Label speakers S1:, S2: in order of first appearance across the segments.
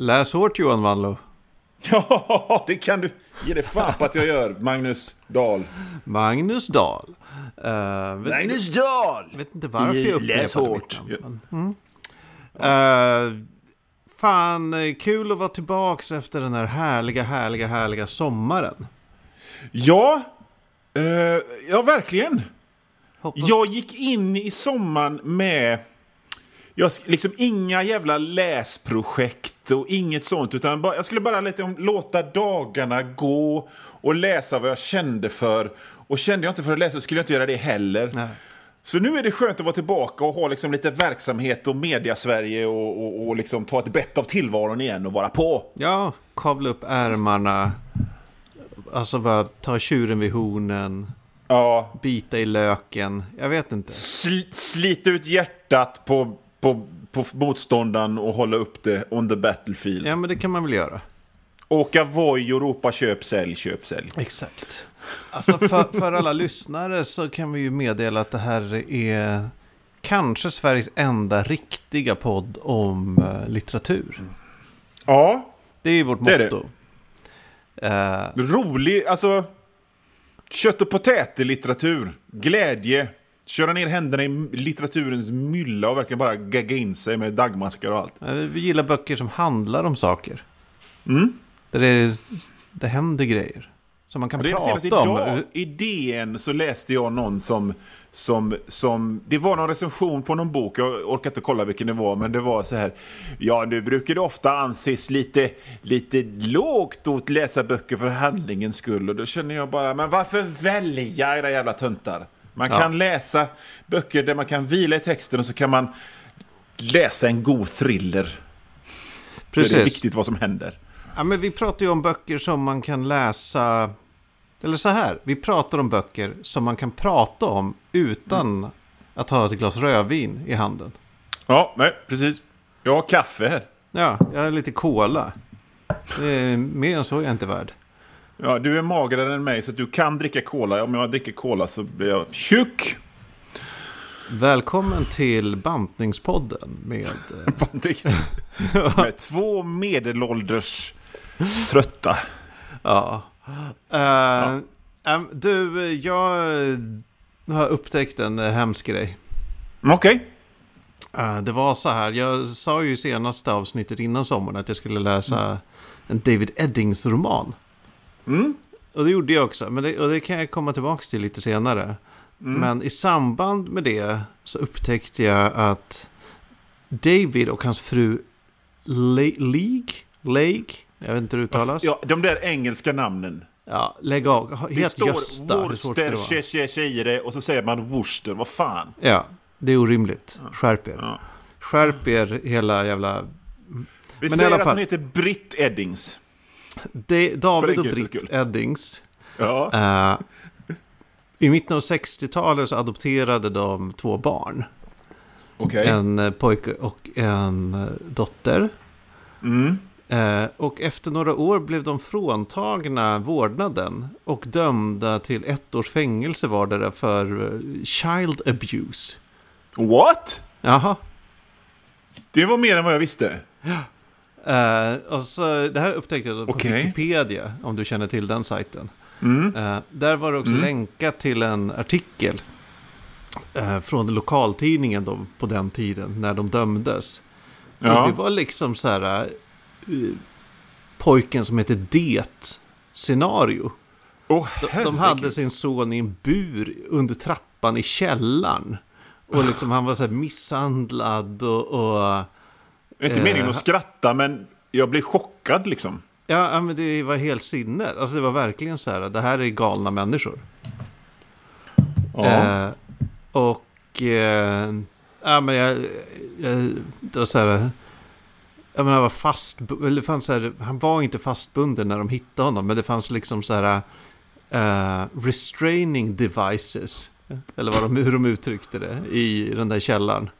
S1: Läs hårt Johan Wanlo.
S2: Ja, det kan du ge dig fan på att jag gör, Magnus Dahl.
S1: Magnus Dahl. Uh, vet,
S2: Magnus Dahl!
S1: vet inte varför jag upprepade
S2: Läs hårt.
S1: mitt namn, men, mm. uh, Fan, eh, kul att vara tillbaks efter den här härliga, härliga, härliga sommaren.
S2: Ja, eh, ja verkligen.
S1: Hoppas...
S2: Jag gick in i sommaren med jag, liksom inga jävla läsprojekt och inget sånt. Utan bara, jag skulle bara lite, låta dagarna gå och läsa vad jag kände för. Och kände jag inte för att läsa skulle jag inte göra det heller.
S1: Nej.
S2: Så nu är det skönt att vara tillbaka och ha liksom lite verksamhet och media-Sverige och, och, och liksom ta ett bett av tillvaron igen och vara på.
S1: Ja, kavla upp ärmarna. Alltså bara ta tjuren vid hornen.
S2: Ja.
S1: Bita i löken. Jag vet inte.
S2: Sl slita ut hjärtat på, på, på motståndaren och hålla upp det on the battlefield.
S1: Ja, men det kan man väl göra.
S2: Åka Voi och ropa köp, sälj, köp, sälj.
S1: Exakt. Alltså för, för alla lyssnare så kan vi ju meddela att det här är kanske Sveriges enda riktiga podd om uh, litteratur.
S2: Ja,
S1: Det är ju vårt
S2: Det är
S1: motto. Eh,
S2: rolig, alltså kött och potäter-litteratur, glädje, köra ner händerna i litteraturens mylla och verkligen bara gagga in sig med dagmaskar och allt.
S1: vi gillar böcker som handlar om saker.
S2: Mm.
S1: Där det, det händer grejer. Som man kan
S2: det
S1: prata om.
S2: idag, i DN, så läste jag någon som, som, som... Det var någon recension på någon bok, jag orkar inte kolla vilken det var, men det var så här. Ja, nu brukar det ofta anses lite, lite lågt att läsa böcker för handlingens skull. Och då känner jag bara, men varför välja era jävla töntar? Man
S1: Ja.
S2: kan läsa böcker där man kan vila i texten och så kan man läsa en god thriller. Är det
S1: Precis.
S2: viktigt vad som händer.
S1: Ja, men vi pratar ju om böcker som man kan läsa. Eller så här, vi pratar om böcker som man kan prata om utan att ha ett glas rödvin i handen.
S2: Ja, nej, precis. Jag har kaffe här.
S1: Ja, jag har lite cola. Det är, mer än så är jag inte värd.
S2: Ja, du är magrare än mig så du kan dricka cola. Om jag dricker cola så blir jag tjock.
S1: Välkommen till Bantningspodden med... eh,
S2: Med två medelålders trötta.
S1: Ja. Eh, ehm, du, jag har upptäckt en hemsk grej.
S2: Okej.
S1: Eh, det var så här, jag sa ju i senaste avsnittet innan sommaren att jag skulle läsa en David Eddings-roman.
S2: Mm.
S1: Och det gjorde jag också, men det, och det kan jag komma tillbaka till lite senare. Men i samband med det så upptäckte jag att David och hans fru Le- League, Lake, jag vet inte hur det uttalas.
S2: Ja, de där engelska namnen.
S1: Ja, lägg av.
S2: Det står
S1: Gösta. Vara?
S2: Worcestershire och så säger man Worcester. Vad fan?
S1: Ja, det är orimligt. Skärp er.
S2: Ja.
S1: Skärp er hela jävla...
S2: Vi
S1: Men
S2: säger att hon heter Britt Eddings.
S1: Det, David och Britt. Eddings.
S2: Ja.
S1: eh, I mitten av 60-talet så adopterade de två barn.
S2: Okej.
S1: En eh, pojke och en eh, dotter.
S2: Mm.
S1: Eh, och efter några år blev de fråntagna vårdnaden och dömda till ett års fängelse vardera för child abuse.
S2: What?
S1: Jaha.
S2: Det var mer än vad jag visste.
S1: Eh, och så, det här upptäckte jag på. Wikipedia, om du känner till den sajten.
S2: Mm.
S1: Eh, där var det också
S2: Mm.
S1: länkat till en artikel eh, från lokaltidningen då, på den tiden, när de dömdes. Och det
S2: Ja.
S1: var liksom så här, pojken som heter Det-scenario.
S2: Åh,
S1: De, de hade sin son i en bur under trappan i källaren. Och liksom han var så här misshandlad och... och
S2: Det är inte
S1: Eh,
S2: meningen att skratta, men jag blir chockad liksom.
S1: ja, men det var helt sinne. Alltså det var verkligen så här, det här är galna människor.
S2: Ja.
S1: Eh, och... Eh, ja, men jag... jag det var så här... Jag menar, han var fast... Eller det fanns så här, han var inte fastbunden när de hittade honom. Men det fanns liksom så här... eh, restraining devices. Eller vad de, hur de uttryckte det. I den där källaren.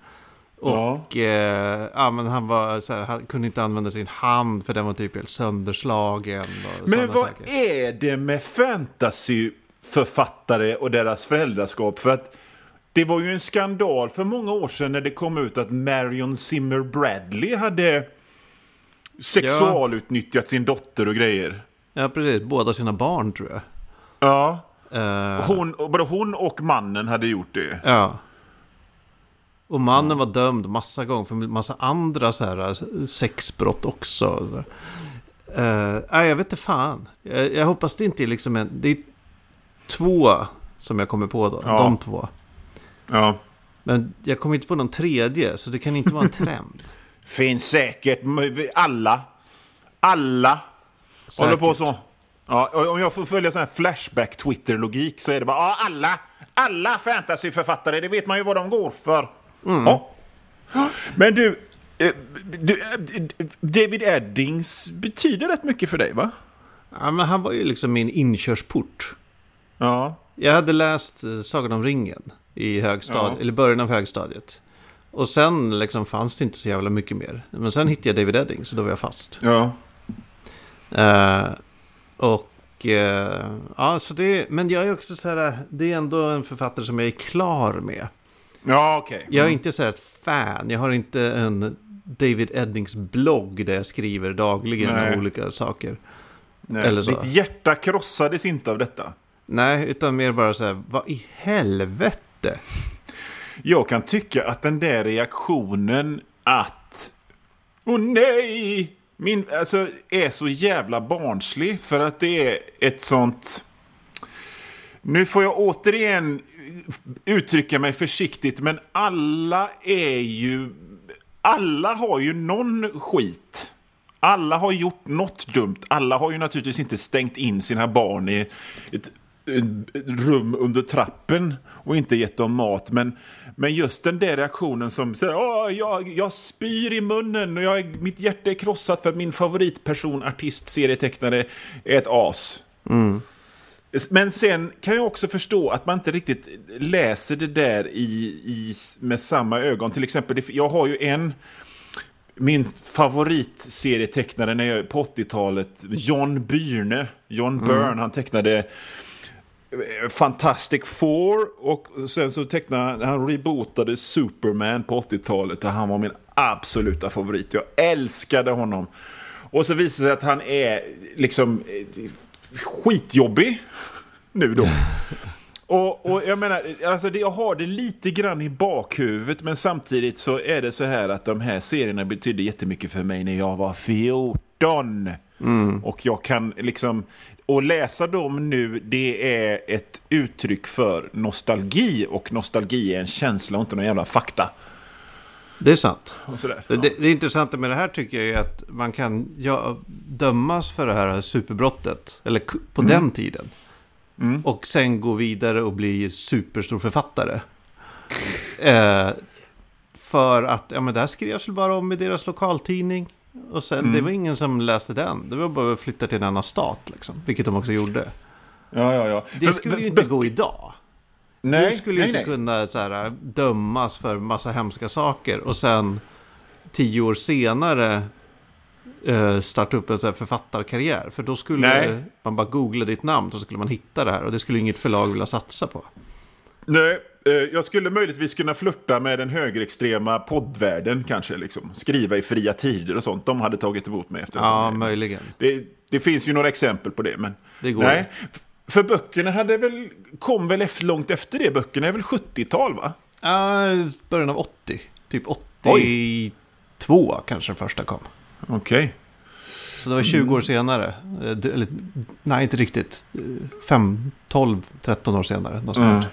S1: Och eh, ja, men han var så här, han kunde inte använda sin hand för den var typ helt sönderslagen. Och
S2: Men vad
S1: saker.
S2: är det med fantasyförfattare och deras föräldraskap? För att det var ju en skandal för många år sedan när det kom ut att Marion Zimmer Bradley hade sexualutnyttjat sin dotter och grejer.
S1: Ja, precis. Båda sina barn tror jag.
S2: Ja.
S1: Eh,
S2: Hon, både hon och mannen hade gjort det.
S1: Ja. Och mannen var dömd massa gånger för massa andra så här eh, sexbrott också. Uh, nej, jag vet inte fan. Jag, jag hoppas det inte är liksom en... Det är två som jag kommer på då.
S2: Ja.
S1: De två.
S2: Ja.
S1: Men jag kommer inte på någon tredje, så det kan inte vara en trend.
S2: Finns säkert. Alla. Alla håller på
S1: Säkert.
S2: så. Ja, om jag får följa sån här Flashback-Twitter-logik så är det bara ja, alla, alla fantasyförfattare, det vet man ju vad de går för. Ja. Men du, eh, du, eh, David Eddings betyder rätt mycket för dig va?
S1: Ja, men han var ju liksom min inkörsport.
S2: Ja.
S1: Jag hade läst eh, Sagan om ringen i högstadiet,
S2: Ja.
S1: eller början av högstadiet. Och sen liksom fanns det inte så jävla mycket mer. Men sen hittade jag David Edding, så då var jag fast.
S2: Ja.
S1: Eh, och eh, ja, så det, men jag är också så här, det är ändå en författare som jag är klar med.
S2: Ja, okej.
S1: Jag är inte så här ett fan, jag har inte en David Eddings blogg där jag skriver dagligen
S2: Nej.
S1: om olika saker.
S2: Nej,
S1: eller så.
S2: Ditt hjärta krossades inte av detta.
S1: Nej, utan mer bara så här, vad i helvete?
S2: Jag kan tycka att den där reaktionen att Åh nej! Min, alltså, är så jävla barnslig för att det är ett sånt... Nu får jag återigen uttrycka mig försiktigt, men alla är ju... Alla har ju någon skit. Alla har gjort något dumt. Alla har ju naturligtvis inte stängt in sina barn i ett, ett rum under trappen och inte gett dem mat. Men, men just den där reaktionen som säger Åh, jag, jag spyr i munnen och jag, mitt hjärta är krossat för att min favoritperson, artist, serietecknare är ett as. Mm. Men sen kan jag också förstå att man inte riktigt läser det där i, i, med samma ögon. Till exempel, jag har ju en... Min favoritserietecknare när jag, på 80-talet, John Byrne. John Byrne, han tecknade eh, Fantastic Four och sen så tecknade han, han rebootade Superman på 80-talet och han var min absoluta favorit. Jag älskade honom. Och så visar det sig att han är liksom eh, skitjobbig nu då. Och, och jag menar, alltså det, jag har det lite grann i bakhuvudet men samtidigt så är det så här att de här serierna betydde jättemycket för mig när jag var 14. Och jag kan liksom, och läsa dem nu det är ett uttryck för nostalgi och nostalgi är en känsla och inte någon jävla fakta.
S1: Det är sant.
S2: Sådär.
S1: Det, det, det intressanta med det här tycker jag är att man kan ja, dömas för det här superbrottet, eller på den tiden. Och sen gå vidare och bli superstor författare. eh, för att, ja men det här skrevs väl bara om i deras lokaltidning. Och sen, det var ingen som läste den. Det var bara att flytta till en annan stat, liksom. Vilket de också gjorde.
S2: Ja, ja, ja.
S1: Det skulle ju inte gå idag.
S2: Nej,
S1: du skulle ju
S2: nej,
S1: inte
S2: nej.
S1: kunna så här, dömas för massa hemska saker och sen tio år senare eh, starta upp en så här författarkarriär. För då skulle
S2: Nej.
S1: man bara googla ditt namn så skulle man hitta det här och det skulle inget förlag vilja satsa på.
S2: Nej, eh, jag skulle möjligtvis kunna flirta med den högerextrema poddvärlden kanske. Liksom. Skriva i fria tider och sånt. De hade tagit emot mig efter
S1: Ja, möjligen.
S2: det, det finns ju några exempel på det. Men
S1: Det går
S2: nej. F- För böckerna hade väl, kom väl efter, långt efter det. Böckerna är väl 70-tal va?
S1: Ja, början av 80. Typ 82 kanske den första kom.
S2: Okej.
S1: Så det var 20 år senare. Eh, Eller, nej, inte riktigt. Eh, Fem, 12, 13 år senare. Något sånt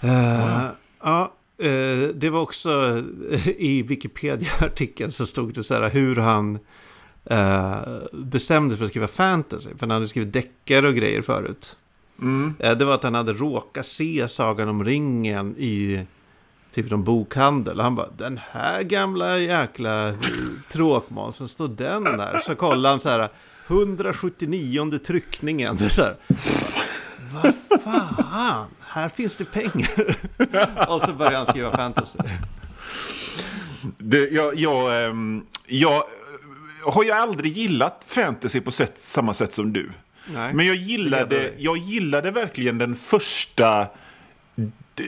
S2: Mm.
S1: Eh, Ja, eh, det var också i Wikipedia-artikeln så stod det så här hur han bestämde sig för att skriva fantasy. För han hade skrivit deckare och grejer förut.
S2: Mm.
S1: Eh, Det var att han hade råkat se Sagan om ringen i typ någon bokhandel. Och han bara, den här gamla jäkla eh, tråkmånsen, står den där? Så kollade han så här, 179 tryckningen. Så här, vad fan, här finns det pengar. Och så började han skriva fantasy.
S2: Det, jag, jag, ehm, jag eh, har ju aldrig gillat fantasy på sätt, samma sätt som du.
S1: Nej,
S2: Men jag gillade, jag gillade verkligen den första...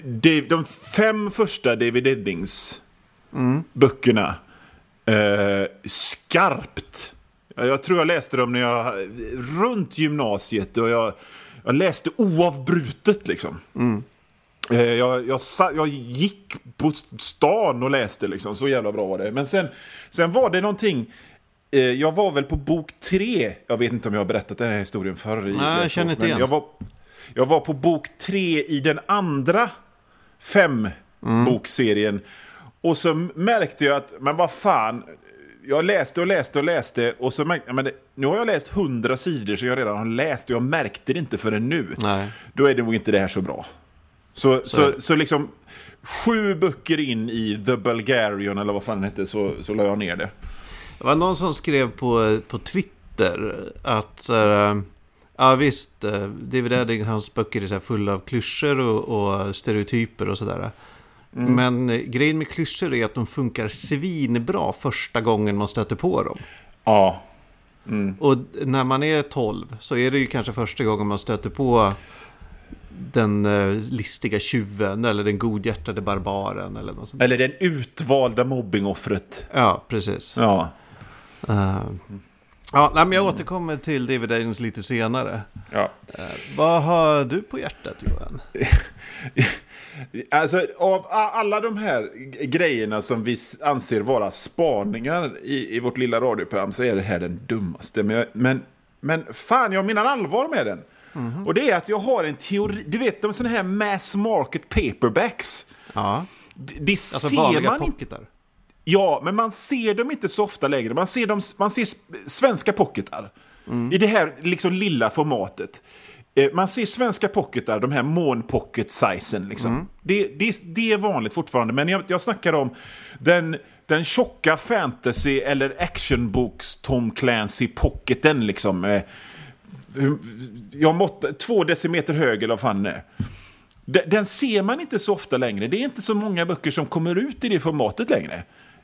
S2: De, de fem första David Eddings böckerna. Eh, skarpt. Jag tror jag läste dem när jag, runt gymnasiet och jag, jag läste oavbrutet liksom. Mm. Jag, jag, jag, gick på stan och läste liksom, så jävla bra var det. Men sen, sen var det någonting, eh, jag var väl på bok tre, jag vet inte om jag har berättat den här historien förr.
S1: Nej, jag känner inte igen.
S2: Jag var, jag var på bok tre i den andra fem mm. Och så märkte jag att, men vad fan, jag läste och läste och läste och så märkte jag, men det, nu har jag läst hundra sidor som jag redan har läst och jag märkte det inte förrän nu.
S1: Nej.
S2: Då är det nog inte det här så bra. Så, så, så, så liksom sju böcker in i The Bulgarian eller vad fan det hette så, så la jag ner det.
S1: Det var någon som skrev på, på Twitter att så här, ja visst, eh, David Edding, hans böcker är så fulla av klyschor och, och stereotyper och sådär. Mm. Men eh, grejen med klyschor är att de funkar svinbra första gången man stöter på dem.
S2: Ja.
S1: Mm. Och när man är 12 så är det ju kanske första gången man stöter på den listiga tjuven eller den godhjärtade barbaren. Eller, något sånt.
S2: eller den utvalda mobbingoffret.
S1: Ja, precis.
S2: Ja.
S1: Uh, ja, men jag återkommer till David Aidens lite senare.
S2: Ja.
S1: Uh, vad har du på hjärtat, Johan?
S2: Alltså av alla de här grejerna som vi anser vara spaningar i, i vårt lilla radioprogram så är det här den dummaste. Men, men, men fan, jag menar allvar med den. Mm -hmm. Och det är att jag har en teori. Du vet de sådana här mass market paperbacks.
S1: Ja.
S2: Det, det alltså ser man
S1: pocketar.
S2: Ja, men man ser dem inte så ofta längre. Man ser, dem, man ser svenska pocketar. Mm. I det här liksom lilla formatet. Eh, man ser svenska pocketar, de här mån pocket sizen liksom. Mm. Det, det, det, är vanligt fortfarande, men jag, jag snackar om den, den tjocka fantasy eller actionboks Tom Clancy pocketen liksom. Eh, jag mått, två decimeter hög eller vad fan är. Den ser man inte så ofta längre. Det är inte så många böcker som kommer ut i det formatet längre.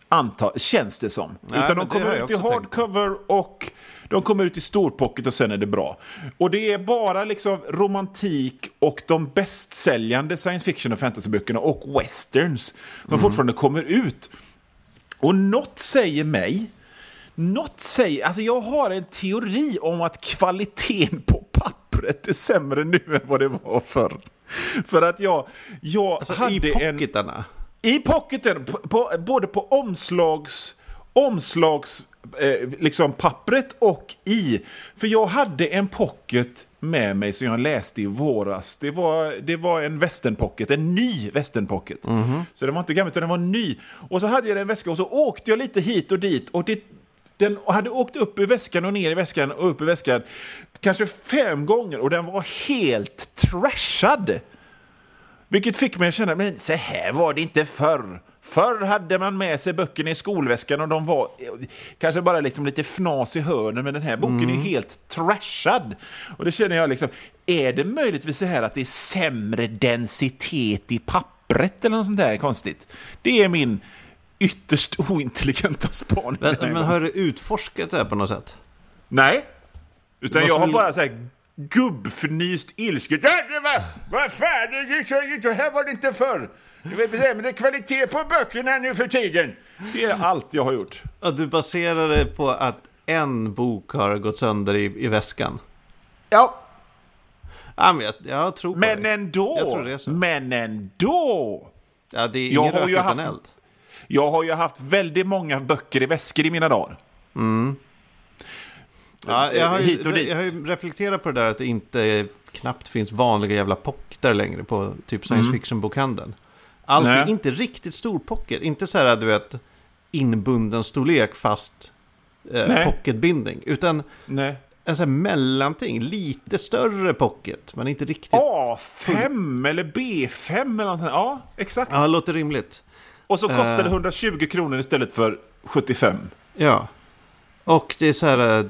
S2: Anta, känns det som. Nej, Utan de kommer ut i hardcover och de kommer ut i storpocket och sen är det bra. Och det är bara liksom romantik och de bästsäljande science fiction och fantasyböckerna och westerns som mm. fortfarande kommer ut. Och något säger mig något säger, alltså jag har en teori om att kvaliteten på pappret är sämre nu än vad det var förr. För att jag, jag
S1: alltså hade?
S2: En, I pocketen, på, på, både på omslags, omslags eh, liksom pappret och i. För jag hade en pocket med mig som jag läste i våras. Det var, det var en västernpocket, en ny västernpocket. Mm -hmm. Så den var inte gammal utan den var ny. Och så hade jag en väska och så åkte jag lite hit och dit. Och det, den hade åkt upp i väskan och ner i väskan och upp i väskan kanske fem gånger och den var helt trashad. Vilket fick mig att känna, men så här var det inte förr. Förr hade man med sig böckerna i skolväskan och de var kanske bara liksom lite fnas i hörnen, men den här boken mm. är helt trashad. Och det känner jag liksom, är det möjligtvis så här att det är sämre densitet i pappret eller något sånt där konstigt? Det är min ytterst ointelligenta spaning.
S1: Men, men har du utforskat det här på något sätt?
S2: Nej, utan jag har bara så här gubbfnyst ilsket. Vad fan, så här var det inte förr. Men det är kvalitet på böckerna nu för tiden. Det är allt jag har gjort.
S1: Och du baserar det på att en bok har gått sönder i, i väskan?
S2: Ja.
S1: Ja, men jag, jag tror på
S2: Men det. ändå. Jag tror det är så. Men ändå.
S1: Ja, det är ingen rök utan eld.
S2: Jag har ju haft väldigt många böcker i väskor i mina dagar.
S1: Mm. Ja, jag, har ju, Hit och dit. jag har ju reflekterat på det där att det inte knappt finns vanliga jävla pocketar längre på typ science mm. fiction-bokhandeln. Allt Nej. är inte riktigt stor pocket, inte så här du vet inbunden storlek fast eh, pocketbindning, utan
S2: Nej.
S1: en sån här mellanting, lite större pocket, men inte riktigt.
S2: A5 eller B5 eller något sånt. Ja, exakt.
S1: Ja, det låter rimligt.
S2: Och så kostar det 120 eh. kronor istället för 75.
S1: Ja. Och det är så här.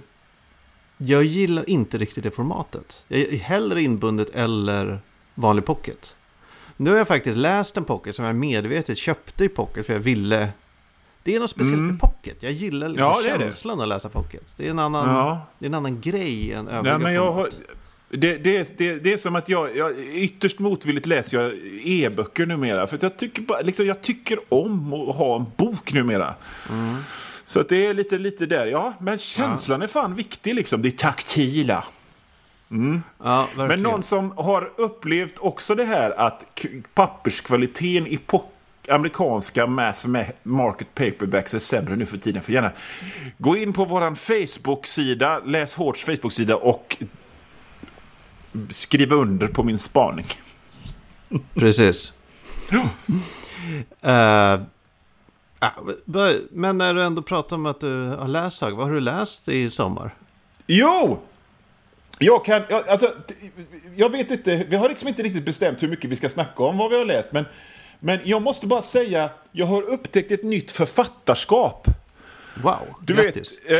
S1: Jag gillar inte riktigt det formatet. Jag är hellre inbundet eller vanlig pocket. Nu har jag faktiskt läst en pocket som jag medvetet köpte i pocket för jag ville. Det är något speciellt mm. med pocket. Jag gillar liksom ja, känslan att läsa pocket. Det är en annan, ja. det är en annan grej än övriga
S2: ja, men jag har, det, det, det, det är som att jag, jag ytterst motvilligt läser jag e-böcker numera. För jag tycker, bara, liksom, jag tycker om att ha en bok numera. Mm. Så att det är lite, lite där. Ja, men känslan är fan viktig liksom. Det taktila.
S1: Ja, verkligen.
S2: Men någon som har upplevt också det här att papperskvaliteten i po- amerikanska mass ma- market paperbacks är sämre nu för tiden. För gärna gå in på vår Facebook-sida, läs Hårts Facebook-sida och skriv under på min spaning.
S1: Precis. Vad- men när du ändå pratar om att du har läst saker, vad har du läst i sommar?
S2: Jo! Jag kan, jag, alltså, jag vet inte, vi har liksom inte riktigt bestämt hur mycket vi ska snacka om vad vi har läst, men, men jag måste bara säga, jag har upptäckt ett nytt författarskap.
S1: Wow,
S2: Du
S1: grattis.
S2: vet,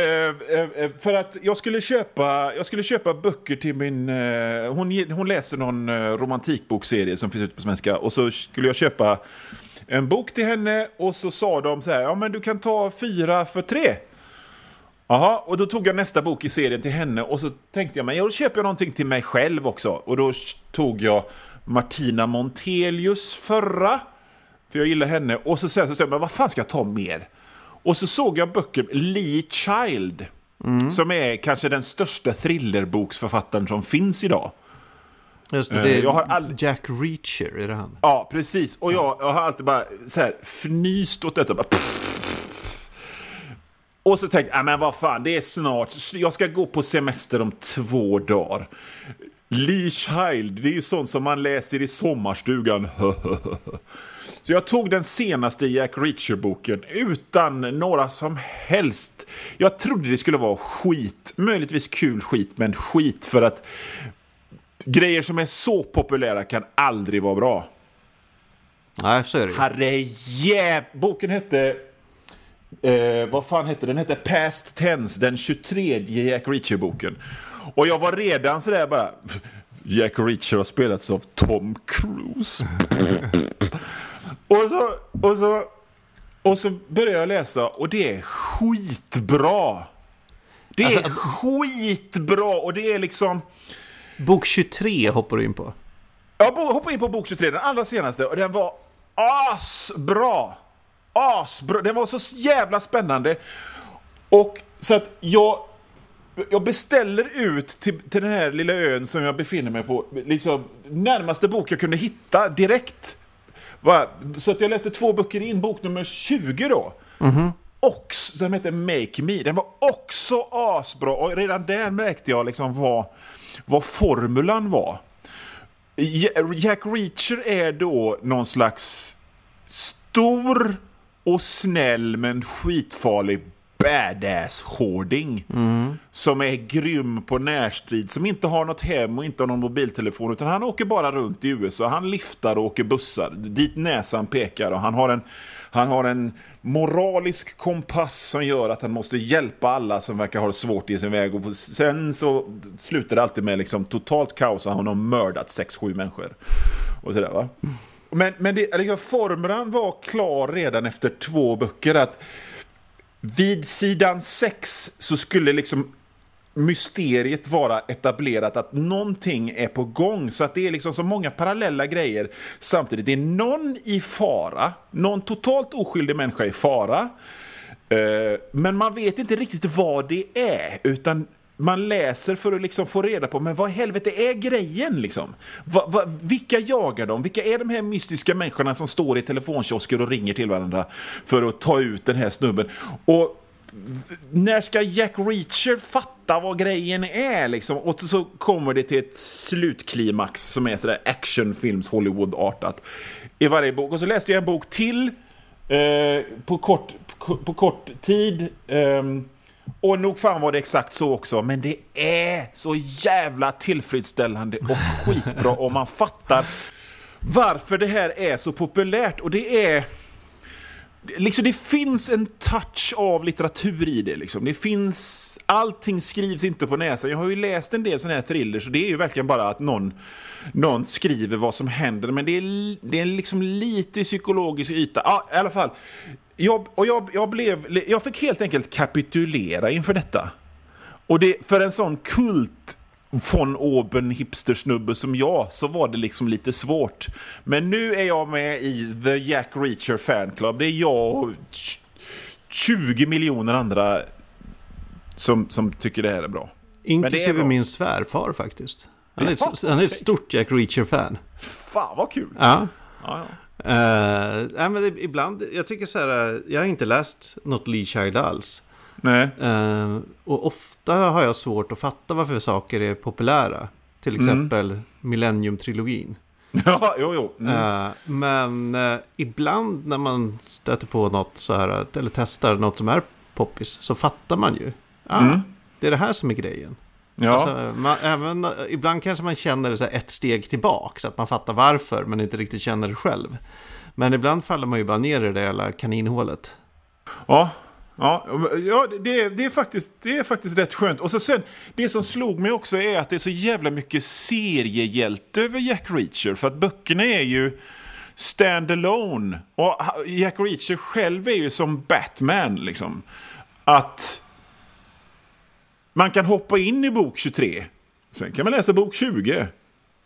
S2: eh, eh, eh, för att jag skulle köpa, jag skulle köpa böcker till min... Hon, hon läser någon romantikbokserie som finns ute på svenska. Och så skulle jag köpa en bok till henne och så sa de så här, ja men du kan ta fyra för tre. Jaha, och då tog jag nästa bok i serien till henne och så tänkte jag, men då köper jag någonting till mig själv också. Och då tog jag Martina Montelius förra, för jag gillar henne. Och så sen så sa jag, men vad fan ska jag ta mer? Och så såg jag böcker, Lee Child, som är kanske den största thrillerboksförfattaren som finns idag.
S1: Just det,
S2: eh,
S1: det är
S2: jag har all-
S1: Jack Reacher, är det han?
S2: Ja, precis. Och jag, jag har alltid bara så här fnyst åt detta. Bara, och så tänkte jag, "Ah, men vad fan, det är snart. Jag ska gå på semester om två dagar. Lee Child, det är ju sånt som man läser i sommarstugan. Så jag tog den senaste Jack Reacher-boken utan några som helst... Jag trodde det skulle vara skit, möjligtvis kul skit, men skit för att grejer som är så populära kan aldrig vara bra.
S1: Nej, så är det.
S2: Herrejäv... Boken hette... Eh, vad fan hette den? Den hette Past Tense, den 23 Jack Reacher-boken. Och jag var redan sådär bara... Jack Reacher har spelats av Tom Cruise. och, så, och, så, och så började jag läsa och det är skitbra. Det är
S1: Alltså-
S2: skitbra och det är liksom...
S1: Bok 23 hoppar du in på.
S2: Jag hoppade in på bok 23, den allra senaste, och den var asbra! Asbra! Den var så jävla spännande. Och så att jag, jag beställer ut till, till den här lilla ön som jag befinner mig på, liksom närmaste bok jag kunde hitta direkt. Så att jag läste två böcker in, bok nummer 20 då. Ox, som heter Make Me. Den var också asbra och redan där märkte jag liksom vad, vad formulan var. Jack Reacher är då någon slags stor och snäll men skitfarlig badass-hårding. Som är grym på närstrid, som inte har något hem och inte har någon mobiltelefon. Utan han åker bara runt i USA. Han liftar och åker bussar dit näsan pekar. Och han har en, han har en moralisk kompass som gör att han måste hjälpa alla som verkar ha det svårt i sin väg. Och sen så slutar det alltid med liksom totalt kaos och han har mördat 6-7 människor. Och sådär va. Men, men det, liksom, formeln var klar redan efter två böcker. att vid sidan 6 så skulle liksom mysteriet vara etablerat att någonting är på gång. Så att det är liksom så många parallella grejer samtidigt. Det är någon i fara, någon totalt oskyldig människa i fara. Eh, men man vet inte riktigt vad det är, utan man läser för att liksom få reda på men vad i helvete är grejen liksom? Va, va, vilka jagar de? Vilka är de här mystiska människorna som står i telefonkiosker och ringer till varandra för att ta ut den här snubben? Och när ska Jack Reacher fatta vad grejen är liksom? Och så kommer det till ett slutklimax som är sådär actionfilms Hollywood-artat i varje bok. Och så läste jag en bok till eh, på, kort, på, på kort tid. Eh, och nog fan var det exakt så också, men det är så jävla tillfredsställande och skitbra om man fattar varför det här är så populärt. Och det är... Liksom det finns en touch av litteratur i det. Liksom. Det finns, allting skrivs inte på näsan. Jag har ju läst en del sådana här thrillers och det är ju verkligen bara att någon, någon skriver vad som händer. Men det är, det är liksom lite psykologisk yta. Ja, i alla fall. Jag, och jag, jag, blev, jag fick helt enkelt kapitulera inför detta. Och det, för en sån kult von oben hipstersnubbe som jag så var det liksom lite svårt. Men nu är jag med i The Jack Reacher Fan Club. Det är jag och 20 miljoner andra som, som tycker det här är bra.
S1: Inklusive
S2: bra.
S1: min svärfar faktiskt. Han är, ett, han är ett stort Jack Reacher-fan.
S2: Fan vad kul!
S1: Ja.
S2: Ja, ja.
S1: Uh, nej, men det, ibland, jag tycker så här, eh, jag har inte läst något Lee Child alls.
S2: Nej.
S1: Eh, och ofta har jag svårt att fatta varför saker är populära. Till
S2: Mm.
S1: exempel Millennium-trilogin.
S2: Ja, jo, jo. Mm.
S1: Eh, men eh, ibland när man stöter på något så här, eller testar något som är poppis, så fattar man ju. Ah,
S2: Mm.
S1: Det är det här som är grejen.
S2: Ja.
S1: Alltså, man, även, ibland kanske man känner det så ett steg tillbaka, så att man fattar varför, men inte riktigt känner det själv. Men ibland faller man ju bara ner i det jävla kaninhålet.
S2: Ja, ja, ja det, är, det, är faktiskt, det är faktiskt rätt skönt. Och så sen, det som slog mig också är att det är så jävla mycket seriehjälte över Jack Reacher. För att böckerna är ju stand-alone. Och Jack Reacher själv är ju som Batman, liksom. Att man kan hoppa in i bok 23. Sen kan man läsa bok 20.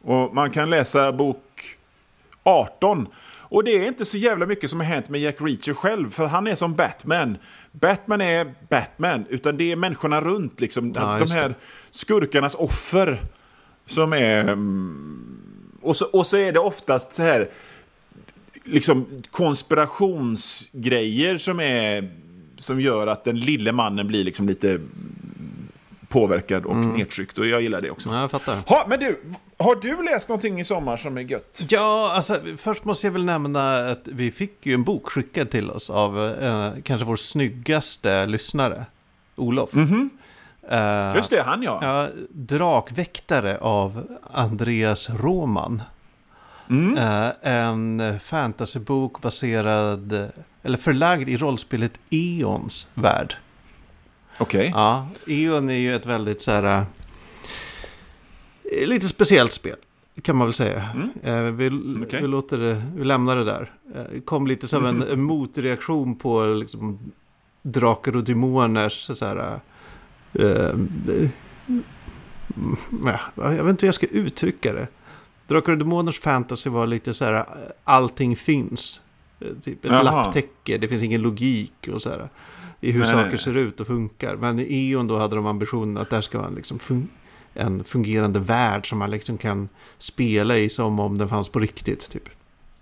S2: Och man kan läsa bok 18. Och det är inte så jävla mycket som har hänt med Jack Reacher själv, för han är som Batman. Batman är Batman, utan det är människorna runt, liksom.
S1: Ja,
S2: de här skurkarnas offer. Som är... mm, Och så, och så är det oftast så här... Liksom konspirationsgrejer som är... Som gör att den lille mannen blir liksom lite påverkad och nedtryckt. Och jag gillar det också.
S1: Ja, jag fattar.
S2: Ha, men du, har du läst någonting i sommar som är gött?
S1: Ja, alltså först måste jag väl nämna att vi fick ju en bok skickad till oss av eh, kanske vår snyggaste lyssnare, Olof.
S2: Mhm.
S1: Eh,
S2: Just det, han ja.
S1: Ja, Drakväktare av Andreas Roman.
S2: Mm.
S1: Eh, en fantasybok baserad, eller förlagd i rollspelet Eons värld.
S2: Okej.
S1: Ja, Eon är ju ett väldigt så här... eh, lite speciellt spel. Kan man väl säga. Eh, vi,
S2: okej.
S1: vi, låter det, vi lämnar det där. Eh, kom lite som en, en motreaktion på liksom, Drakar och Demoners så här... Eh, ja, jag vet inte hur jag ska uttrycka det. Drakar och Demoners fantasy var lite så här, allting finns. Typ ett
S2: Jaha.
S1: lapptäcke, det finns ingen logik och så här. I hur
S2: Nej,
S1: saker
S2: nej,
S1: ser ut och funkar. Men i Eon då hade de ambitionen att där ska vara en, liksom fun- en fungerande värld som man liksom kan spela i som om den fanns på riktigt. Typ.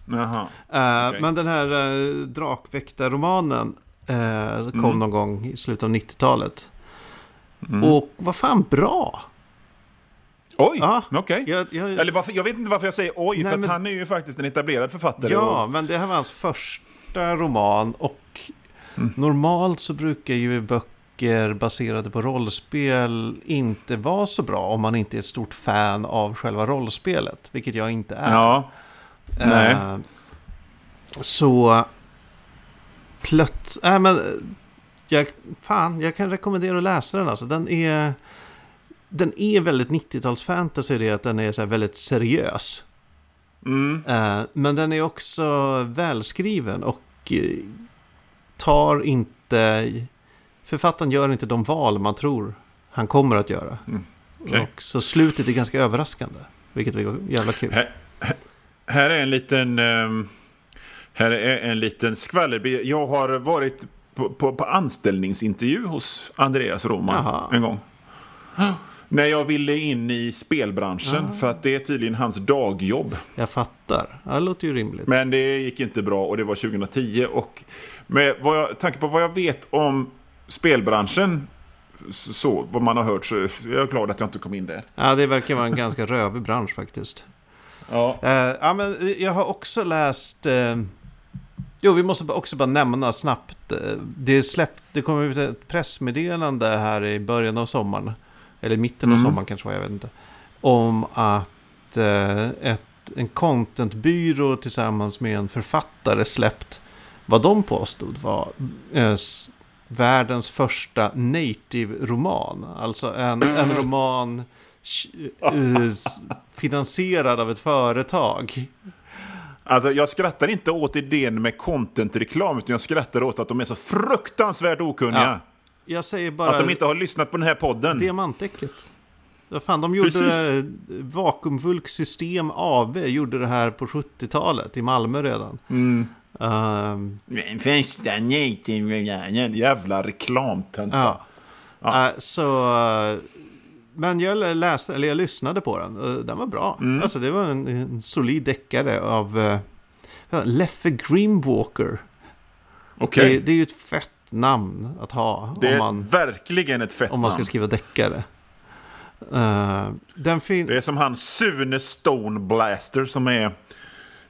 S2: Jaha.
S1: Eh,
S2: Okej.
S1: Men den här uh, Drakväktarromanen eh, kom
S2: Mm.
S1: någon gång i slutet av 90-talet.
S2: Mm.
S1: Och vad fan bra!
S2: Oj,
S1: Ja.
S2: okej.
S1: Jag, jag,
S2: Eller varför, jag vet inte varför jag säger oj,
S1: Nej,
S2: för
S1: men-
S2: han är ju faktiskt en etablerad författare.
S1: Ja,
S2: och-
S1: men det här var hans första roman och
S2: Mm.
S1: normalt så brukar ju böcker baserade på rollspel inte vara så bra om man inte är ett stort fan av själva rollspelet, vilket jag inte är.
S2: ja. nej.
S1: Eh, så plöts... Nej, men jag, fan, jag kan rekommendera att läsa den. Alltså. Den är, den är väldigt 90-talsfantasy i det att den är så väldigt seriös.
S2: Mm.
S1: Eh, men den är också välskriven och eh, tar inte... Författaren gör inte de val man tror han kommer att göra.
S2: Mm, okej.
S1: Och så slutet är ganska överraskande. Vilket var jävla kul.
S2: Här, här- är en liten... ehm, här är en liten skvaller. Jag har varit på, på, på anställningsintervju hos Andreas Roman
S1: Jaha.
S2: en gång. När jag ville in i spelbranschen, för att det är tydligen hans dagjobb.
S1: Jag fattar. Det låter ju rimligt.
S2: Men det gick inte bra och det var 2010. Och med vad jag, tanke på vad jag vet om spelbranschen, så, vad man har hört, så är jag glad att jag inte kom in där.
S1: Ja, det verkar vara en ganska rövig bransch faktiskt.
S2: Ja.
S1: Eh, ja, men jag har också läst... Eh, jo, vi måste också bara nämna snabbt. eh, Det, släppt, det kom ut ett pressmeddelande här i början av sommaren. Eller mitten av
S2: Mm.
S1: sommaren kanske var, jag vet inte. Om att ett, en contentbyrå tillsammans med en författare släppt vad de påstod var eh, världens första native-roman. Alltså en, en roman eh, finansierad av ett företag.
S2: Alltså, jag skrattar inte åt idén med content-reklam, utan jag skrattar åt att de är så fruktansvärt okunniga.
S1: Ja. Jag säger bara
S2: Att de inte har lyssnat på den här podden.
S1: Diamantäcket. Vad fan, de gjorde
S2: Precis.
S1: det, Vakuumvulk System AB gjorde det här på 70-talet i Malmö redan.
S2: Mm.
S1: Um,
S2: första nejten, jävla reklamtönta.
S1: ja.
S2: Ja.
S1: Eh, så, eh, men jag läste, eller jag lyssnade på den. och Den var bra.
S2: Mm.
S1: Alltså det var en, en solid deckare av uh, Leffe Grimwalker.
S2: Okej.
S1: Det, det är ju ett fett namn att ha
S2: Det är
S1: om man,
S2: verkligen ett fett
S1: om man ska
S2: namn.
S1: skriva deckare.
S2: Det är som han Sune Stone Blaster som är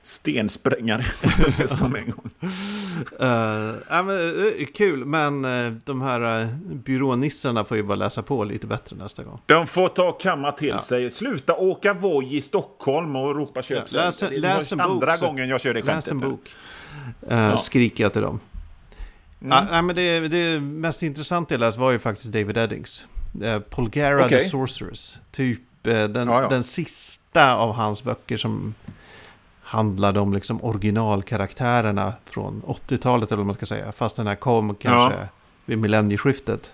S2: stensprängare. Som om en gång.
S1: Uh, ja, men, eh, kul, men eh, de här uh, byrånissarna får ju bara läsa på lite bättre nästa gång.
S2: De får ta och kamma till
S1: Ja.
S2: sig. Sluta åka Voi i Stockholm och ropa köp.
S1: Ja, läs-
S2: Det
S1: läs en bok,
S2: andra
S1: så-
S2: gången jag kör det
S1: Läs
S2: skämtet.
S1: en
S2: nu.
S1: bok. Uh, Skriker jag till dem.
S2: Mm.
S1: Ja, nej, men det, det mest intressanta jag läst var ju faktiskt David Eddings. Uh, Polgara the
S2: Okej.
S1: Sorceress. Typ den,
S2: Ja, ja.
S1: den sista av hans böcker som handlade om liksom originalkaraktärerna från 80-talet eller vad man ska säga. Fast den här kom kanske vid millennieskiftet.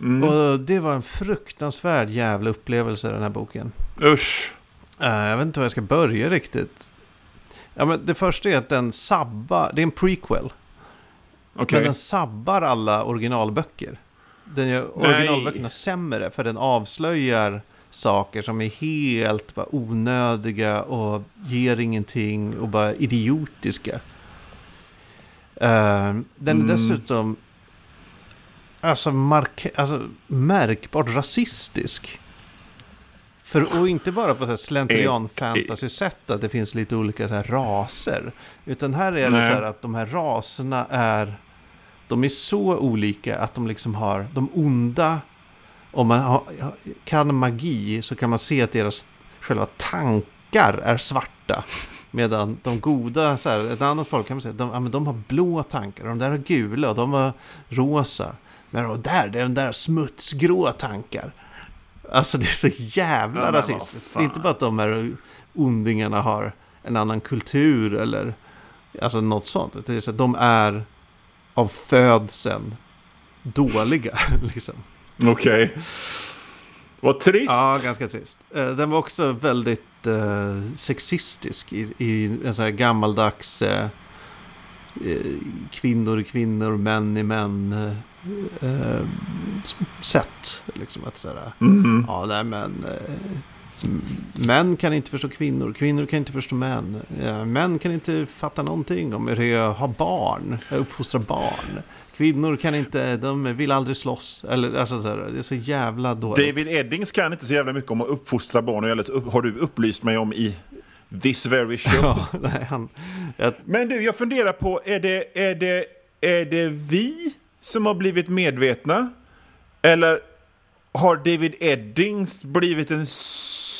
S2: Mm.
S1: Och det var en fruktansvärd jävla upplevelse den här boken.
S2: Usch.
S1: Eh, jag vet inte var jag ska börja riktigt. Ja, men det första är att den sabbar, det är en prequel.
S2: Okej.
S1: Men den sabbar alla originalböcker. Den gör
S2: Nej.
S1: originalböckerna sämre för den avslöjar saker som är helt bara onödiga och ger ingenting och bara idiotiska. Eh, den är
S2: Mm.
S1: dessutom alltså, mark- alltså, märkbart rasistisk. För, och inte bara på så här slentrian
S2: Ett-
S1: fantasy-sätt att det finns lite olika så här raser. Utan här är det
S2: Nej.
S1: så här att de här raserna är, de är så olika att de liksom har, de onda, om man har, kan magi så kan man se att deras själva tankar är svarta. Medan de goda, så här, ett annat folk kan man säga, de, ja, men de har blå tankar, de där har gula och de har rosa. Men de där, det är de där smutsgrå tankar. Alltså det är så jävla
S2: Ja,
S1: rasistiskt. Det är inte bara att de här ondingarna har en annan kultur eller alltså något sånt. Det är så att de är av födseln dåliga. Liksom.
S2: Okej. Vad trist.
S1: Ja, ganska trist. Eh, Den var också väldigt eh, sexistisk i, i en sån här gammaldags eh, eh, kvinnor kvinnor, män är män eh, eh, sätt. Liksom att sådär,
S2: Mm.
S1: ja nej men eh, män kan inte förstå kvinnor, kvinnor kan inte förstå män. Ja, män kan inte fatta någonting om hur det är att ha barn, att uppfostra barn. Kvinnor kan inte, de vill aldrig slåss. Eller, alltså, det är så jävla dåligt.
S2: David Eddings kan inte så jävla mycket om att uppfostra barn. Upp- har du upplyst mig om i this very show.
S1: Ja, nej, han, jag,
S2: Men du, jag funderar på, är det, är, det, är det vi som har blivit medvetna? Eller har David Eddings blivit en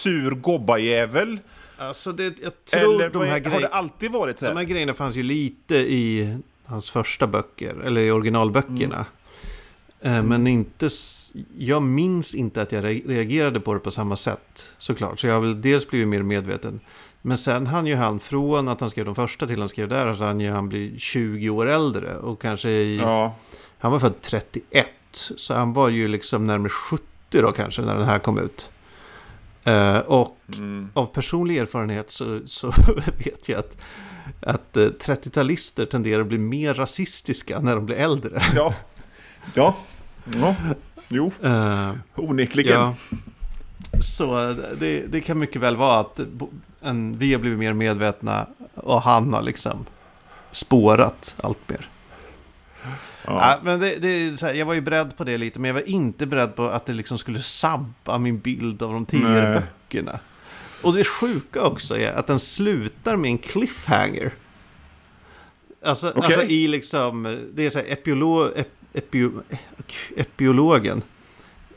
S2: sur gobbajävel?
S1: alltså det, jag tror
S2: Eller
S1: de här,
S2: är, har det alltid varit så
S1: de här
S2: här?
S1: grejerna fanns ju lite i hans första böcker, eller i originalböckerna. Eh, Men inte, s- jag minns inte att jag re- reagerade på det på samma sätt, såklart. Så jag har väl dels blivit mer medveten. Men sen han ju han, från att han skrev de första till han skrev där, så han ju han bli 20 år äldre. Och kanske i,
S2: Ja.
S1: Han var född 31, så han var ju liksom närmare 70 då kanske när den här kom ut. Eh, och
S2: Mm.
S1: av personlig erfarenhet så, så vet jag att, att eh, 30-talister tenderar att bli mer rasistiska när de blir äldre.
S2: Ja. Ja. ja. Jo,
S1: Eh,
S2: onekligen.
S1: ja. Så eh, det, det kan mycket väl vara att en, vi har blivit mer medvetna och han har liksom spårat allt mer.
S2: Ja.
S1: Men det, det här, jag var ju beredd på det lite, men jag var inte beredd på att det liksom skulle sabba min bild av de tidigare
S2: Nej.
S1: böckerna. Och det sjuka också är att den slutar med en cliffhanger. Alltså,
S2: Okej.
S1: alltså i liksom, det är så här epiolo, ep, epio, epiologen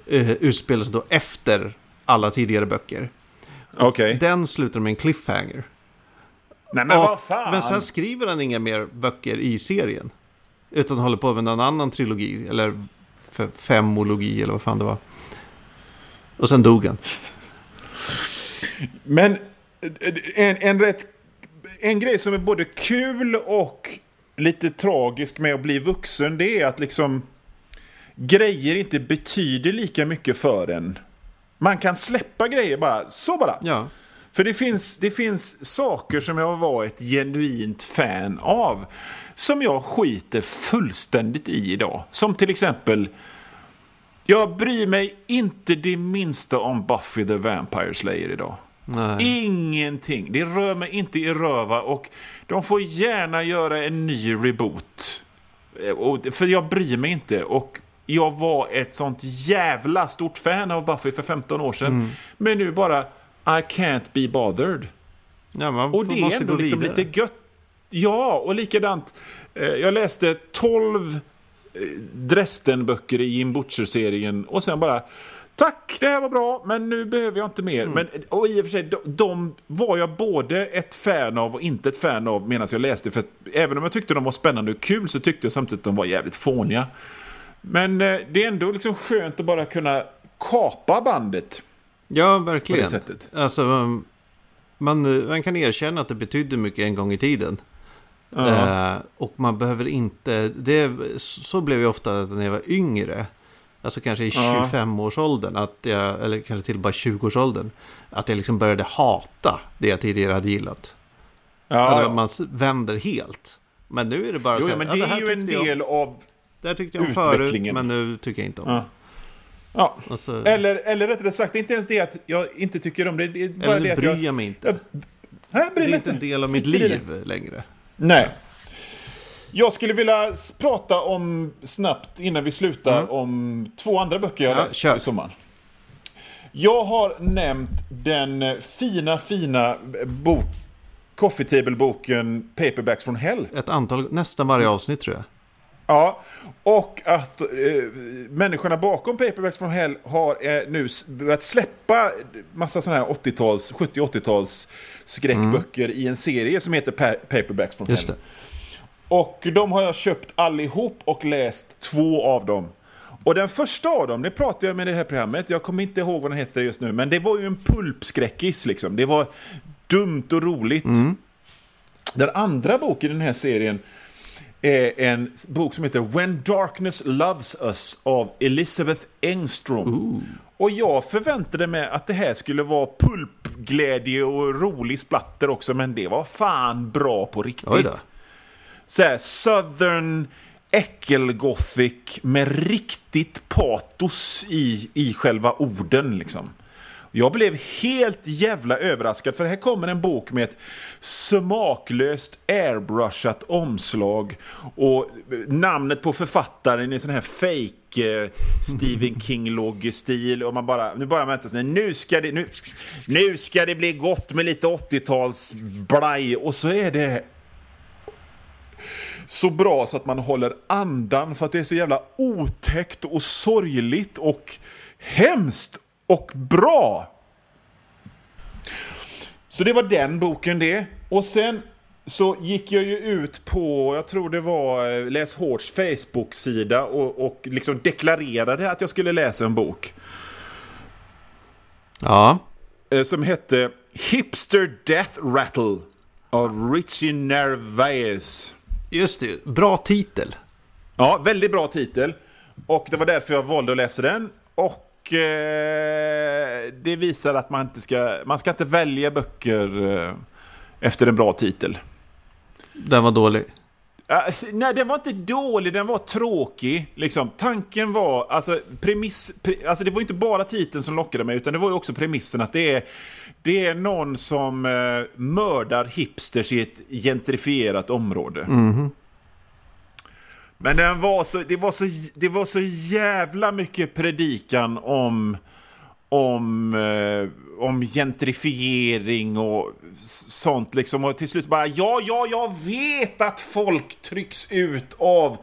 S1: eh, utspelar sig då efter alla tidigare böcker.
S2: Okej.
S1: Den slutar med en cliffhanger.
S2: Nej men
S1: Och-
S2: vad fan!
S1: Men sen skriver han inga mer böcker i serien. Utan håller på med någon annan trilogi. Eller femologi eller vad fan det var. Och sen dog han.
S2: Men en, en, rätt, en grej som är både kul och lite tragisk med att bli vuxen det är att liksom grejer inte betyder lika mycket för en. Man kan släppa grejer bara, så bara.
S1: Ja.
S2: För det finns, det finns saker som jag var ett genuint fan av som jag skiter fullständigt i idag. Som till exempel, jag bryr mig inte det minsta om Buffy the Vampire Slayer idag.
S1: Nej.
S2: Ingenting. Det rör mig inte i röva och de får gärna göra en ny reboot. Eh, för jag bryr mig inte. Och jag var ett sånt jävla stort fan av Buffy för 15 år sedan. Men nu bara, I can't be bothered.
S1: Ja, man
S2: Och det är ändå liksom lite gött. Ja, och likadant. Eh, jag läste 12 eh, Dresden-böcker i Jim Butcher-serien och sen bara Tack, det här var bra, men nu behöver jag inte mer.
S1: Mm.
S2: Men, och i och för sig, de, de var jag både ett fan av och inte ett fan av medan jag läste. För att, även om jag tyckte de var spännande och kul så tyckte jag samtidigt att de var jävligt fåniga. Men eh, det är ändå liksom skönt att bara kunna kapa bandet
S1: Ja,
S2: på det
S1: verkligen.
S2: sättet.
S1: Alltså, man, man kan erkänna att det betydde mycket en gång i tiden. Eh, och man behöver inte... Det, så blev jag ofta när jag var yngre. Alltså kanske i
S2: Ja.
S1: 25-årsåldern. Att jag, eller kanske till och med 20-årsåldern. Att jag liksom började hata det jag tidigare hade gillat.
S2: Ja,
S1: Alltså. Man vänder helt. Men nu är det bara
S2: Jo,
S1: så här,
S2: men
S1: ja,
S2: det
S1: här
S2: är ju en
S1: tyckte jag-
S2: del av...
S1: Det här tyckte jag om förut, men nu tycker jag inte om.
S2: Ja. Ja.
S1: Alltså,
S2: Eller, eller rättare sagt, inte ens det att jag inte tycker om det. Det är bara
S1: eller
S2: det
S1: bryr
S2: jag...
S1: jag mig inte.
S2: jag Nej,
S1: Det är inte en del av mitt
S2: det.
S1: liv längre.
S2: Nej. Jag skulle vilja prata om, snabbt innan vi slutar, om två andra böcker jag
S1: Ja,
S2: läst
S1: kör.
S2: i sommaren. Jag har nämnt den fina, fina bok, coffee table-boken Paperbacks from Hell.
S1: Ett antal, nästan varje avsnitt tror jag.
S2: Ja, och att eh, människorna bakom Paperbacks from Hell har eh, nu börjat släppa massa sådana här 80-tals, 70-80-tals skräckböcker i en serie som heter pa- Paperbacks from
S1: Just
S2: Hell.
S1: det.
S2: Och de har jag köpt allihop och läst två av dem. Och den första av dem, det pratade jag med i det här programmet, jag kommer inte ihåg vad den heter just nu, men det var ju en pulpskräckis liksom. Det var dumt och roligt. Den andra boken i den här serien är en bok som heter When Darkness Loves Us av Elizabeth Engström. Och jag förväntade mig att det här skulle vara pulpglädje och rolig splatter också, men det var fan bra på riktigt så här, southern äckelgothic med riktigt patos i, i själva orden liksom. Jag blev helt jävla överraskad för här kommer en bok med ett smaklöst airbrushat omslag och namnet på författaren i sån här fake eh, Stephen King-loggestil och man bara, nu bara väntar sig, nu ska det, nu, nu ska det bli gott med lite 80-tals blaj och så är det så bra så att man håller andan för att det är så jävla otäckt och sorgligt och hemskt och bra. Så det var den boken det. Och sen så gick jag ju ut på, jag tror det var eh, Läs Hårds Facebook-sida och, och liksom deklarerade att jag skulle läsa en bok.
S1: Ja,
S2: eh, Som hette Hipster Death Rattle av Richie Nervaez.
S1: just det. Bra titel.
S2: Ja, väldigt bra titel. Och det var därför jag valde att läsa den. Och eh, det visar att man inte ska, man ska inte välja böcker eh, efter en bra titel.
S1: Den var dålig.
S2: Nej, den var inte dålig, den var tråkig. Liksom. Tanken var, alltså, premiss, pre, alltså det var inte bara titeln som lockade mig, utan det var ju också premissen att det är, det är någon som eh, mördar hipsters i ett gentrifierat område. Men den var så, det, var så, det var så jävla mycket predikan om, om, eh, om gentrifiering och sånt. Liksom. Och till slut bara, ja, ja, jag vet att folk trycks ut av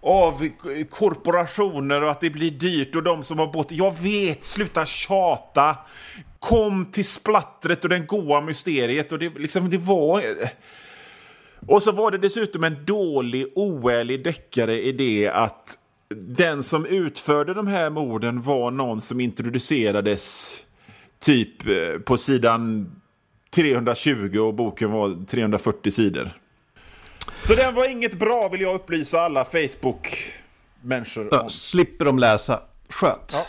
S2: av korporationer och att det blir dyrt och de som har bott... Jag vet, sluta tjata! Kom till splattret och den goa mysteriet och det, liksom, det var... Och så var det dessutom en dålig, oärlig deckare i det att den som utförde de här morden var någon som introducerades typ eh, på sidan 320 och boken var 340 sidor. Så den var inget bra vill jag upplysa alla Facebook-människor om.
S1: slipper de läsa. Skönt.
S2: Ja.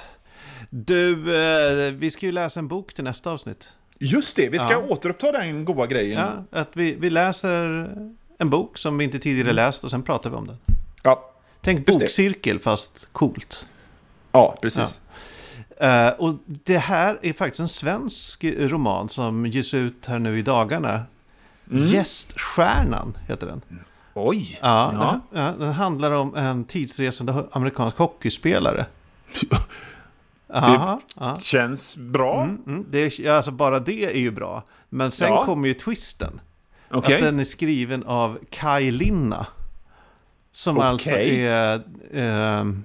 S1: Du, eh, vi ska ju läsa en bok till nästa avsnitt.
S2: Just det, vi ska
S1: Ja.
S2: återuppta den goda grejen.
S1: Ja, att vi, vi läser en bok som vi inte tidigare läst och sen pratar vi om den.
S2: Ja,
S1: Tänk
S2: Just det.
S1: bokcirkel fast coolt.
S2: ja precis.
S1: Eh, och det här är faktiskt en svensk roman som ges ut här nu i dagarna.
S2: Mm.
S1: Gäststjärnan heter den.
S2: Oj!
S1: Ja,
S2: Ja.
S1: Den, ja, den handlar om en tidsresande amerikansk hockeyspelare. Aha, ja.
S2: Känns bra.
S1: Mm, mm, det är, alltså bara det är ju bra. Men sen
S2: Ja.
S1: kommer ju twisten.
S2: Okej.
S1: Att den är skriven av Kai Linna. Som
S2: Okej.
S1: alltså är... ehm,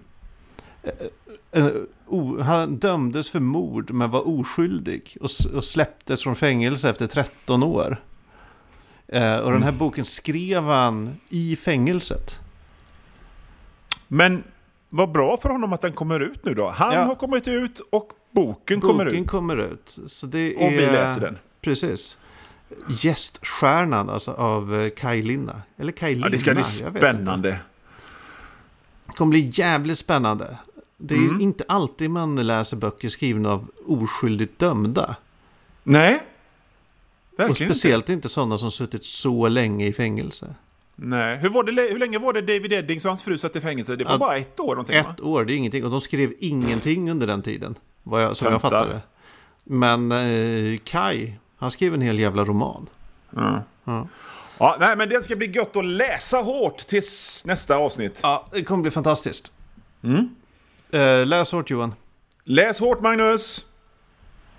S1: eh, eh, o, han dömdes för mord men var oskyldig. Och, och släpptes från fängelse efter 13 år. Eh, och den här boken skrev han i fängelset.
S2: Men vad bra för honom att den kommer ut nu då. Han
S1: Ja.
S2: har kommit ut och boken, kommer
S1: Boken
S2: ut.
S1: kommer ut. Så det
S2: Och
S1: är,
S2: vi läser den.
S1: Precis. Gäststjärnan alltså av eh, Kai Linna. Eller Kai Linna.
S2: Ja, det ska bli
S1: inte.
S2: spännande.
S1: Det kommer bli jävligt spännande. Det är
S2: Mm.
S1: inte alltid man läser böcker skrivna av oskyldigt dömda.
S2: Nej.
S1: Och
S2: Verkligen inte.
S1: speciellt inte sådana som suttit så länge i fängelse.
S2: Nej. Hur, var det, hur länge var det David Eddings och hans fru satt i fängelse? Det var
S1: Ja,
S2: bara ett år någonting va?
S1: Ett år, det är ingenting. Och de skrev ingenting under den tiden. Vad jag, som jag
S2: Töntar.
S1: fattade. Men eh, Kai, han skrev en hel jävla roman.
S2: Ja.
S1: Ja.
S2: Ja, nej, men den ska bli gött att läsa hårt tills nästa avsnitt.
S1: Ja, det kommer bli fantastiskt.
S2: Mm.
S1: Eh, läs hårt Johan.
S2: Läs hårt Magnus!